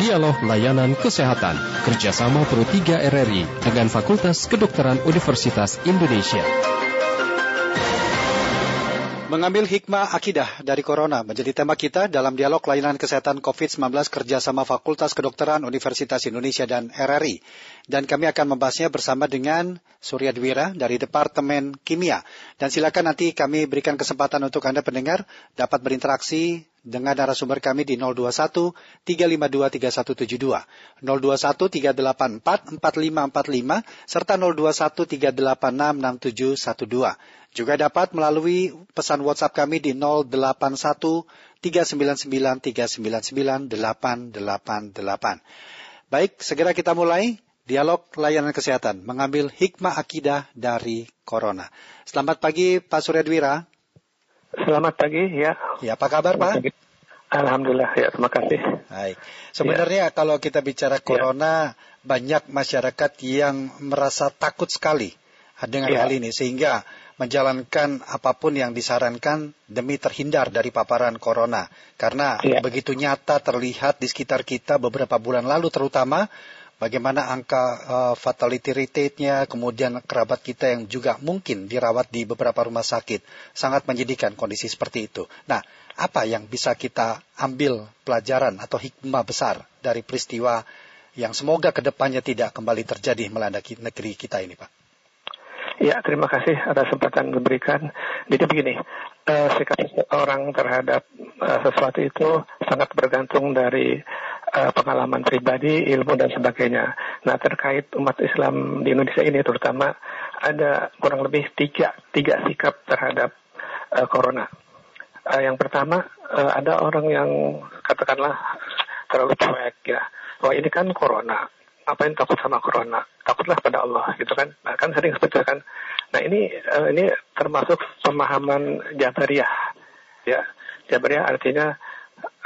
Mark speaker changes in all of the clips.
Speaker 1: Dialog Layanan Kesehatan kerjasama Pro 3 RRI dengan Fakultas Kedokteran Universitas Indonesia.
Speaker 2: Mengambil hikmah akidah dari Corona menjadi tema kita dalam dialog layanan kesehatan COVID-19 kerjasama Fakultas Kedokteran Universitas Indonesia dan RRI. Dan kami akan membahasnya bersama dengan Surya Dwira dari Departemen Kimia. Dan silakan nanti kami berikan kesempatan untuk Anda pendengar dapat berinteraksi dengan narasumber kami di 021 352 3172, 021 384 4545, serta 021 386 6712. Juga dapat melalui pesan WhatsApp kami di 081 399 399 888. Baik, segera kita mulai dialog layanan kesehatan mengambil hikmah akidah dari corona. Selamat pagi Pak Surya Dwira.
Speaker 3: Selamat pagi ya.
Speaker 2: Ya, apa kabar Pak?
Speaker 3: Alhamdulillah ya, terima kasih.
Speaker 2: Baik. Sebenarnya ya. kalau kita bicara ya. corona, ya. banyak masyarakat yang merasa takut sekali dengan ya. hal ini sehingga menjalankan apa pun yang disarankan demi terhindar dari paparan corona. Karena ya. begitu nyata terlihat di sekitar kita beberapa bulan lalu terutama bagaimana angka uh, fatality rate-nya, kemudian kerabat kita yang juga mungkin dirawat di beberapa rumah sakit. Sangat menyedihkan kondisi seperti itu. Nah, apa yang bisa kita ambil pelajaran atau hikmah besar dari peristiwa yang semoga ke depannya tidak kembali terjadi melanda negeri kita ini, Pak?
Speaker 3: Ya, terima kasih atas kesempatan diberikan. Jadi begini, uh, sikap orang terhadap uh, sesuatu itu sangat bergantung dari uh, pengalaman pribadi, ilmu dan sebagainya. Nah, terkait umat Islam di Indonesia ini terutama ada kurang lebih tiga tiga sikap terhadap uh, corona. Uh, yang pertama uh, ada orang yang katakanlah terlalu cuek ya. Wah ini kan corona, apa yang takut sama corona? Takutlah pada Allah gitu kan. Nah, kan sering seperti kan. Nah, ini uh, ini termasuk pemahaman Jabariyah. Ya. Jabariyah artinya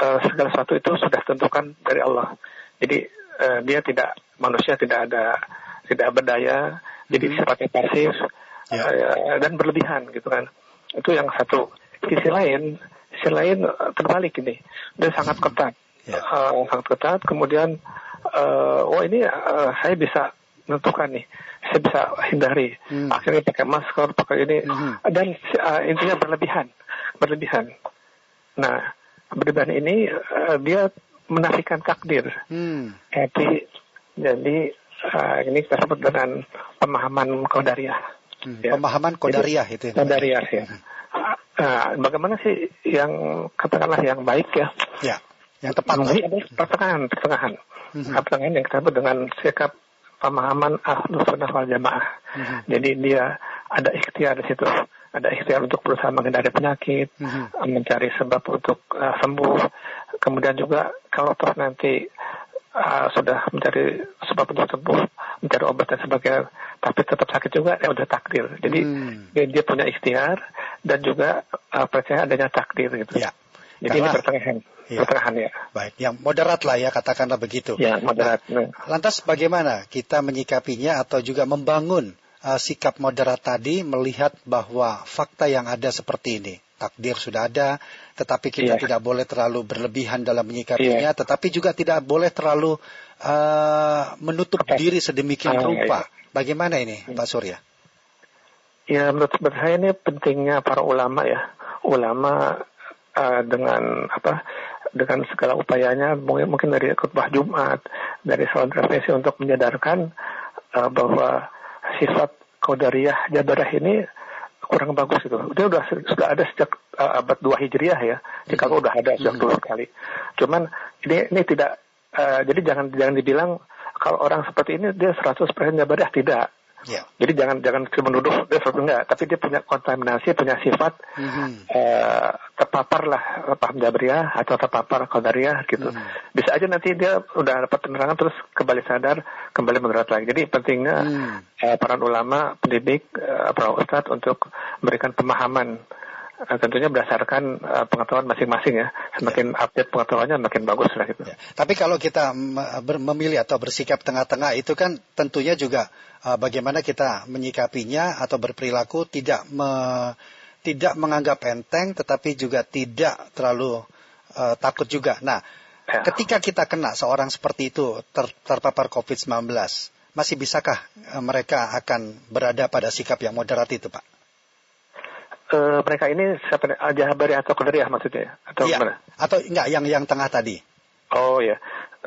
Speaker 3: uh, segala sesuatu itu sudah tentukan dari Allah. Jadi uh, dia tidak manusia tidak ada tidak berdaya, jadi hmm. sifatnya pasif ya. uh, dan berlebihan gitu kan. Itu yang satu. Sisi lain, sisi lain terbalik ini. Dia sangat ketat. Ya. Uh, sangat ketat. Kemudian uh, oh ini uh, saya bisa menentukan nih saya bisa hindari hmm. akhirnya pakai masker pakai ini hmm. dan uh, intinya berlebihan berlebihan nah berlebihan ini uh, dia menafikan takdir hmm. jadi jadi uh, ini kita sebut dengan pemahaman kodariah
Speaker 2: hmm. ya. pemahaman kodariah itu
Speaker 3: ya. kodariah ya hmm. uh, bagaimana sih yang katakanlah yang baik ya
Speaker 2: ya yang tepat
Speaker 3: yang baik adalah pertengahan pertengahan mm-hmm. pertengahan yang kita sebut dengan sikap pemahaman ahlu sunnah wal jamaah. Mm-hmm. Jadi dia ada ikhtiar di situ, ada ikhtiar untuk berusaha menghindari penyakit, mm-hmm. mencari sebab untuk uh, sembuh. Kemudian juga kalau toh nanti uh, sudah mencari sebab untuk sembuh, mencari obat dan sebagainya, tapi tetap sakit juga, ya udah takdir. Jadi mm. dia, dia punya ikhtiar dan juga uh, percaya adanya takdir gitu.
Speaker 2: Ya.
Speaker 3: Jadi Karena, ini pertengahan. Ya. Pertengahan ya.
Speaker 2: Baik, yang moderat lah ya katakanlah begitu.
Speaker 3: Ya, moderat.
Speaker 2: Nah, lantas bagaimana kita menyikapinya atau juga membangun uh, sikap moderat tadi melihat bahwa fakta yang ada seperti ini. Takdir sudah ada, tetapi kita ya. tidak boleh terlalu berlebihan dalam menyikapinya, ya. tetapi juga tidak boleh terlalu uh, menutup Apa? diri sedemikian ah, rupa. Ya. Bagaimana ini, hmm. Pak Surya?
Speaker 3: Ya, menurut saya ini pentingnya para ulama ya. Ulama uh, dengan apa dengan segala upayanya mungkin mungkin dari khutbah Jumat dari salat refleksi untuk menyadarkan uh, bahwa sifat qadariyah jabarah ini kurang bagus itu. Dia sudah sudah ada sejak uh, abad 2 Hijriah ya. Di kalau udah ada sejak dulu sekali. Cuman ini ini tidak uh, jadi jangan jangan dibilang kalau orang seperti ini dia 100% jabarah tidak. Yeah. Jadi jangan jangan menuduh dia sesuatu enggak, tapi dia punya kontaminasi, punya sifat mm-hmm. uh, terpapar lah paham jabriyah atau terpapar qadariyah gitu. Mm. Bisa aja nanti dia udah dapat penerangan terus kembali sadar, kembali moderat lagi. Jadi pentingnya mm. uh, para ulama, pendidik, uh, para ustadz untuk memberikan pemahaman tentunya berdasarkan uh, pengetahuan masing-masing ya. Semakin ya. update pengetahuannya makin bagus lah gitu. Ya.
Speaker 2: Tapi kalau kita memilih atau bersikap tengah-tengah itu kan tentunya juga uh, bagaimana kita menyikapinya atau berperilaku tidak me, tidak menganggap enteng tetapi juga tidak terlalu uh, takut juga. Nah, Ya. Ketika kita kena seorang seperti itu ter, terpapar COVID-19, masih bisakah mereka akan berada pada sikap yang moderat itu, Pak?
Speaker 3: Uh, mereka ini siapa Jahabari atau Qadariyah maksudnya? Atau
Speaker 2: iya. mana? Atau enggak yang yang tengah tadi?
Speaker 3: Oh ya,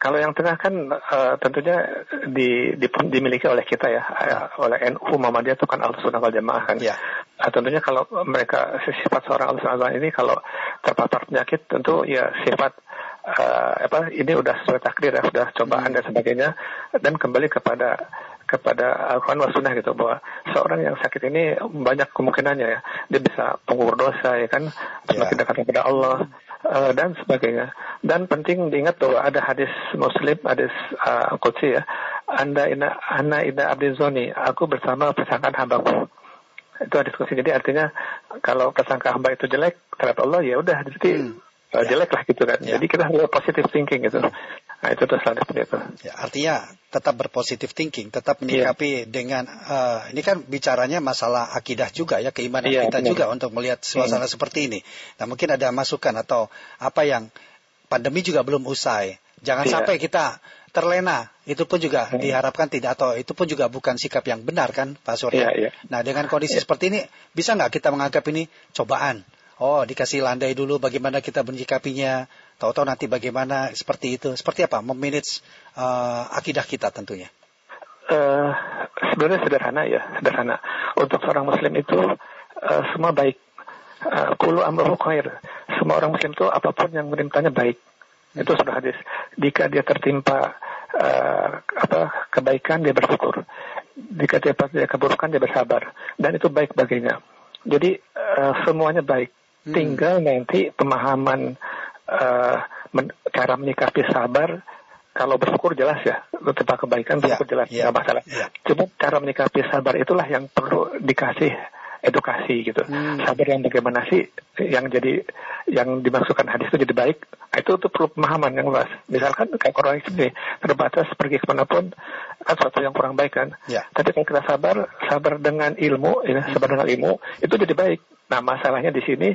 Speaker 3: kalau yang tengah kan uh, tentunya di, di, dimiliki oleh kita ya, uh, oleh NU Muhammadiyah itu kan al sunnah wal jamaah kan. Ya. Uh, tentunya kalau mereka sifat seorang al sunnah ini kalau terpapar penyakit tentu ya sifat uh, apa ini udah sesuai takdir ya, sudah cobaan hmm. dan sebagainya dan kembali kepada kepada Al-Quran wa Sunnah gitu bahwa seorang yang sakit ini banyak kemungkinannya ya dia bisa pengubur dosa ya kan semakin yeah. dekat kepada Allah uh, dan sebagainya dan penting diingat bahwa ada hadis Muslim hadis uh, Qudsi ya anda ina ana ina abdin zoni aku bersama persangkaan hambaku itu hadis Qudsi jadi artinya kalau persangka hamba itu jelek terhadap Allah ya udah jadi hmm uh, jelek lah gitu kan. Ya. Jadi kita harus positive thinking gitu. Nah itu selanjutnya itu.
Speaker 2: Ya, artinya tetap berpositif thinking, tetap menyikapi ya. dengan uh, ini kan bicaranya masalah akidah juga ya keimanan ya, kita benar. juga untuk melihat suasana hmm. seperti ini. Nah mungkin ada masukan atau apa yang pandemi juga belum usai. Jangan ya. sampai kita terlena. Itu pun juga hmm. diharapkan tidak atau itu pun juga bukan sikap yang benar kan Pak Surya. Ya, ya. Nah dengan kondisi ya. seperti ini bisa nggak kita menganggap ini cobaan? Oh, dikasih landai dulu bagaimana kita menyikapinya. Tahu-tahu nanti bagaimana seperti itu. Seperti apa? Memanage uh, akidah kita tentunya.
Speaker 3: Uh, sebenarnya sederhana ya, sederhana. Untuk seorang muslim itu uh, semua baik. Uh, Kulu amruhu khair. Semua orang muslim itu apa pun yang menimpanya baik. Hmm. Itu sudah hadis. Jika dia tertimpa uh, apa kebaikan dia bersyukur. Jika dia keburukan dia bersabar. Dan itu baik baginya. Jadi uh, semuanya baik. Hmm. Tinggal nanti pemahaman uh, men cara menyikapi sabar kalau bersyukur jelas ya tentang kebaikan bersyukur yeah, jelas yeah, nggak masalah. Yeah. Cuma cara menyikapi sabar itulah yang perlu dikasih edukasi gitu. Hmm. Sabar yang bagaimana sih yang jadi yang dimasukkan hadis itu jadi baik. Itu tuh perlu pemahaman yang luas. Misalkan kayak orang ini terbatas pergi ke mana pun kan sesuatu yang kurang baik kan. Yeah. Tapi kalau kita sabar, sabar dengan ilmu, ya, sabar dengan ilmu itu jadi baik. Nah masalahnya di sini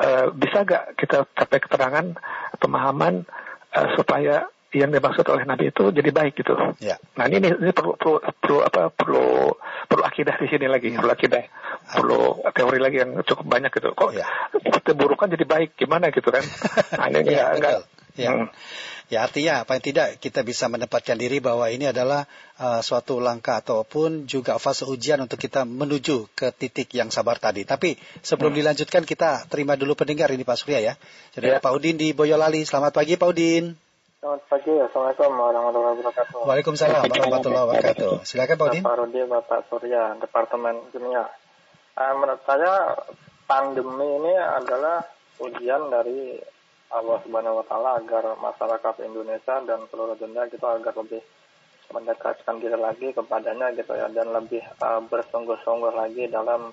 Speaker 3: uh, bisa gak kita capai keterangan pemahaman uh, supaya yang dimaksud oleh Nabi itu jadi baik gitu. Ya. Nah ini, ini perlu, perlu perlu apa perlu perlu akidah di sini lagi, perlu akidah, perlu teori lagi yang cukup banyak gitu. Kok ya. keburukan jadi baik gimana gitu kan? Nah, ini ya, enggak.
Speaker 2: Ya. Hmm. Ya artinya apa yang tidak kita bisa menempatkan diri bahwa ini adalah uh, suatu langkah ataupun juga fase ujian untuk kita menuju ke titik yang sabar tadi. Tapi sebelum hmm. dilanjutkan kita terima dulu pendengar ini Pak Surya ya. Jadi ya. Pak Udin di Boyolali. Selamat pagi Pak Udin.
Speaker 4: Selamat pagi, Assalamualaikum warahmatullahi wabarakatuh.
Speaker 2: Waalaikumsalam warahmatullahi wabarakatuh. Silakan Pak Udin.
Speaker 4: Pak Rudi, Bapak Surya, Departemen Kimia. Uh, menurut saya pandemi ini adalah ujian dari Allah Subhanahu wa taala agar masyarakat Indonesia dan seluruh dunia gitu agar lebih mendekatkan diri lagi kepadanya gitu ya dan lebih uh, bersungguh-sungguh lagi dalam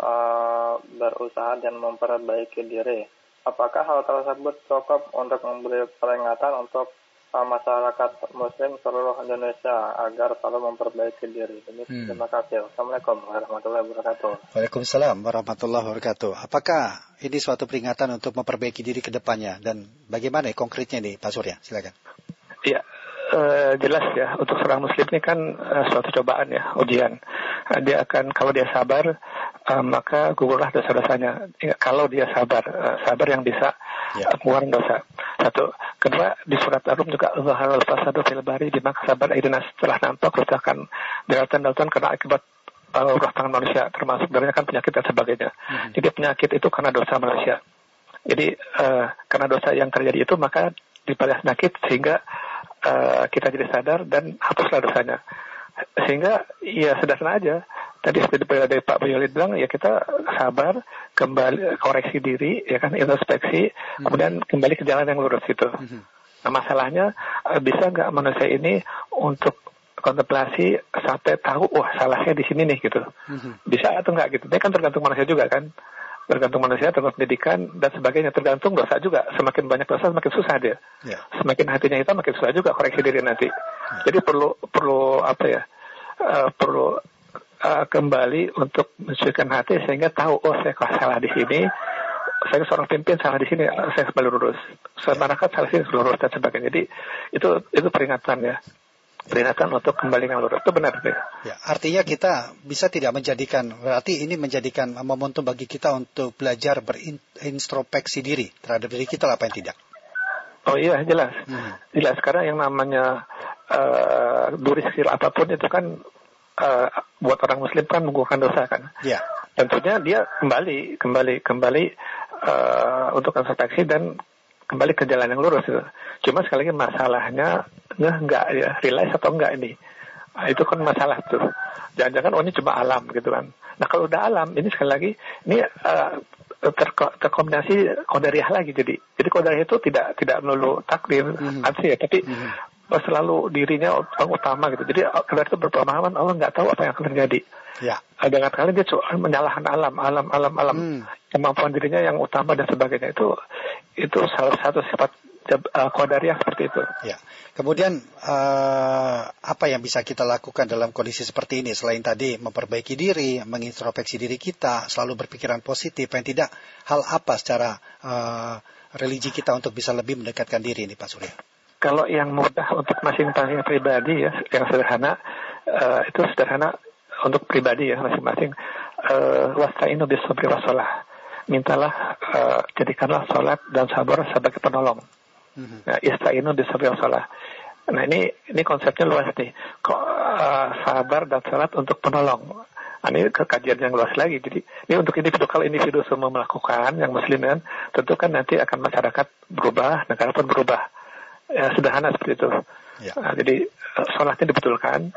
Speaker 4: uh, berusaha dan memperbaiki diri. Apakah hal tersebut cukup untuk memberi peringatan untuk masyarakat Muslim seluruh Indonesia agar selalu memperbaiki diri. Ini hmm. terima kasih. Assalamualaikum warahmatullahi wabarakatuh.
Speaker 2: Waalaikumsalam warahmatullahi wabarakatuh. Apakah ini suatu peringatan untuk memperbaiki diri ke depannya dan bagaimana ya konkretnya nih Pak Surya? Silakan.
Speaker 3: Iya, uh, jelas ya untuk seorang muslim ini kan uh, suatu cobaan ya ujian uh, dia akan kalau dia sabar uh, maka gugurlah dosa-dosanya kalau dia sabar uh, sabar yang bisa ya. mengurangi dosa. Satu. Kedua di surat Ar-Rum juga Allah al fasadu fil bari di sabar idina setelah nampak kerusakan daratan-daratan karena akibat uh, ulah tangan manusia termasuk dari kan penyakit dan sebagainya. Hmm. jadi penyakit itu karena dosa manusia. Jadi uh, karena dosa yang terjadi itu maka dibalas penyakit sehingga uh, kita jadi sadar dan hapuslah dosanya. Sehingga ya sederhana aja tadi seperti dari Pak Boyolid bilang ya kita sabar kembali koreksi diri ya kan introspeksi hmm. kemudian kembali ke jalan yang lurus itu hmm. nah masalahnya eh, bisa nggak manusia ini untuk kontemplasi sampai tahu wah salahnya di sini nih gitu hmm. bisa atau nggak gitu ini kan tergantung manusia juga kan tergantung manusia tergantung pendidikan dan sebagainya tergantung dosa juga semakin banyak dosa semakin susah dia yeah. semakin hatinya itu makin susah juga koreksi diri nanti yeah. jadi perlu perlu apa ya uh, perlu uh, kembali untuk mensucikan hati sehingga tahu oh saya salah di sini. Saya seorang pimpin salah di sini saya kembali lurus. Masyarakat salah sini lurus dan sebagainya. Jadi itu itu peringatan ya. Peringatan untuk kembali yang lurus. Itu benar ya.
Speaker 2: ya artinya kita bisa tidak menjadikan berarti ini menjadikan momentum bagi kita untuk belajar berintrospeksi diri terhadap diri kita apa yang tidak?
Speaker 3: Oh iya jelas. Hmm. jelas karena yang namanya uh, duri skill apa pun itu kan uh, buat orang muslim kan menggunakan dosa kan
Speaker 2: ya
Speaker 3: tentunya dia kembali kembali kembali uh, untuk introspeksi dan kembali ke jalan yang lurus itu. Cuma sekali lagi masalahnya nggak enggak ya realize atau enggak ini. Nah, itu kan masalah tuh. Jangan-jangan oh ini cuma alam gitu kan. Nah kalau udah alam ini sekali lagi ini uh, ter terkombinasi kodariah lagi jadi jadi kodariah itu tidak tidak melulu takdir mm -hmm. ya tapi mm -hmm selalu dirinya orang utama gitu. Jadi kadang itu berpemahaman Allah nggak tahu apa yang akan terjadi.
Speaker 2: Ya.
Speaker 3: Dengan kali dia menyalahkan alam, alam, alam, alam, hmm. kemampuan dirinya yang utama dan sebagainya itu itu salah satu sifat uh, qadariyah seperti itu.
Speaker 2: Ya. Kemudian uh, apa yang bisa kita lakukan dalam kondisi seperti ini selain tadi memperbaiki diri, mengintrospeksi diri kita, selalu berpikiran positif, yang tidak hal apa secara uh, religi kita untuk bisa lebih mendekatkan diri ini Pak Surya?
Speaker 3: Kalau yang mudah untuk masing-masing pribadi ya, yang sederhana uh, itu sederhana untuk pribadi ya masing-masing. Uh, Wasta'inu bisabri wasolah. Mintalah, uh, jadikanlah sholat dan sabar sebagai penolong. Mm-hmm. Nah, ista'inu bisabri wasolah. Nah ini ini konsepnya luas nih. Kok uh, sabar dan sholat untuk penolong. Nah, ini kekajian yang luas lagi. Jadi ini untuk individu kalau individu semua melakukan yang muslim kan, tentu kan nanti akan masyarakat berubah, negara pun berubah ya, sederhana seperti itu. Ya. Nah, jadi eh, sholatnya dibetulkan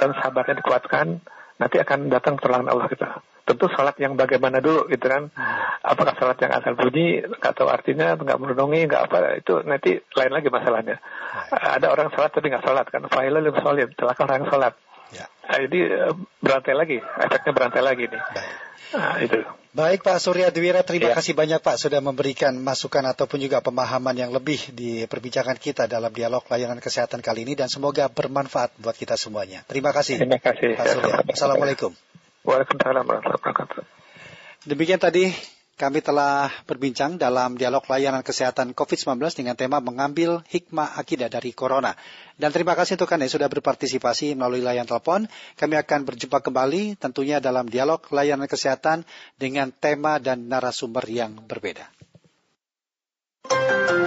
Speaker 3: dan sabarnya dikuatkan, nanti akan datang pertolongan Allah gitu. Tentu sholat yang bagaimana dulu gitu kan. Hmm. Apakah sholat yang asal bunyi, nggak tahu artinya, nggak merenungi, nggak apa, itu nanti lain lagi masalahnya. Ya. Ada orang sholat tapi nggak sholat kan. Fa'ilah lim sholat, celaka orang sholat. Ya. Nah, jadi eh, berantai lagi, efeknya berantai lagi nih. Baik. Nah, itu.
Speaker 2: Baik Pak Surya Dwira, terima ya. kasih banyak Pak sudah memberikan masukan ataupun juga pemahaman yang lebih di perbincangan kita dalam dialog layanan kesehatan kali ini dan semoga bermanfaat buat kita semuanya. Terima kasih.
Speaker 3: Terima kasih.
Speaker 2: Pak Surya. Assalamualaikum.
Speaker 3: Waalaikumsalam warahmatullahi wabarakatuh.
Speaker 2: Demikian tadi kami telah berbincang dalam dialog layanan kesehatan COVID-19 dengan tema mengambil hikmah akidah dari Corona. Dan terima kasih untuk Anda yang sudah berpartisipasi melalui layanan telepon. Kami akan berjumpa kembali tentunya dalam dialog layanan kesehatan dengan tema dan narasumber yang berbeda.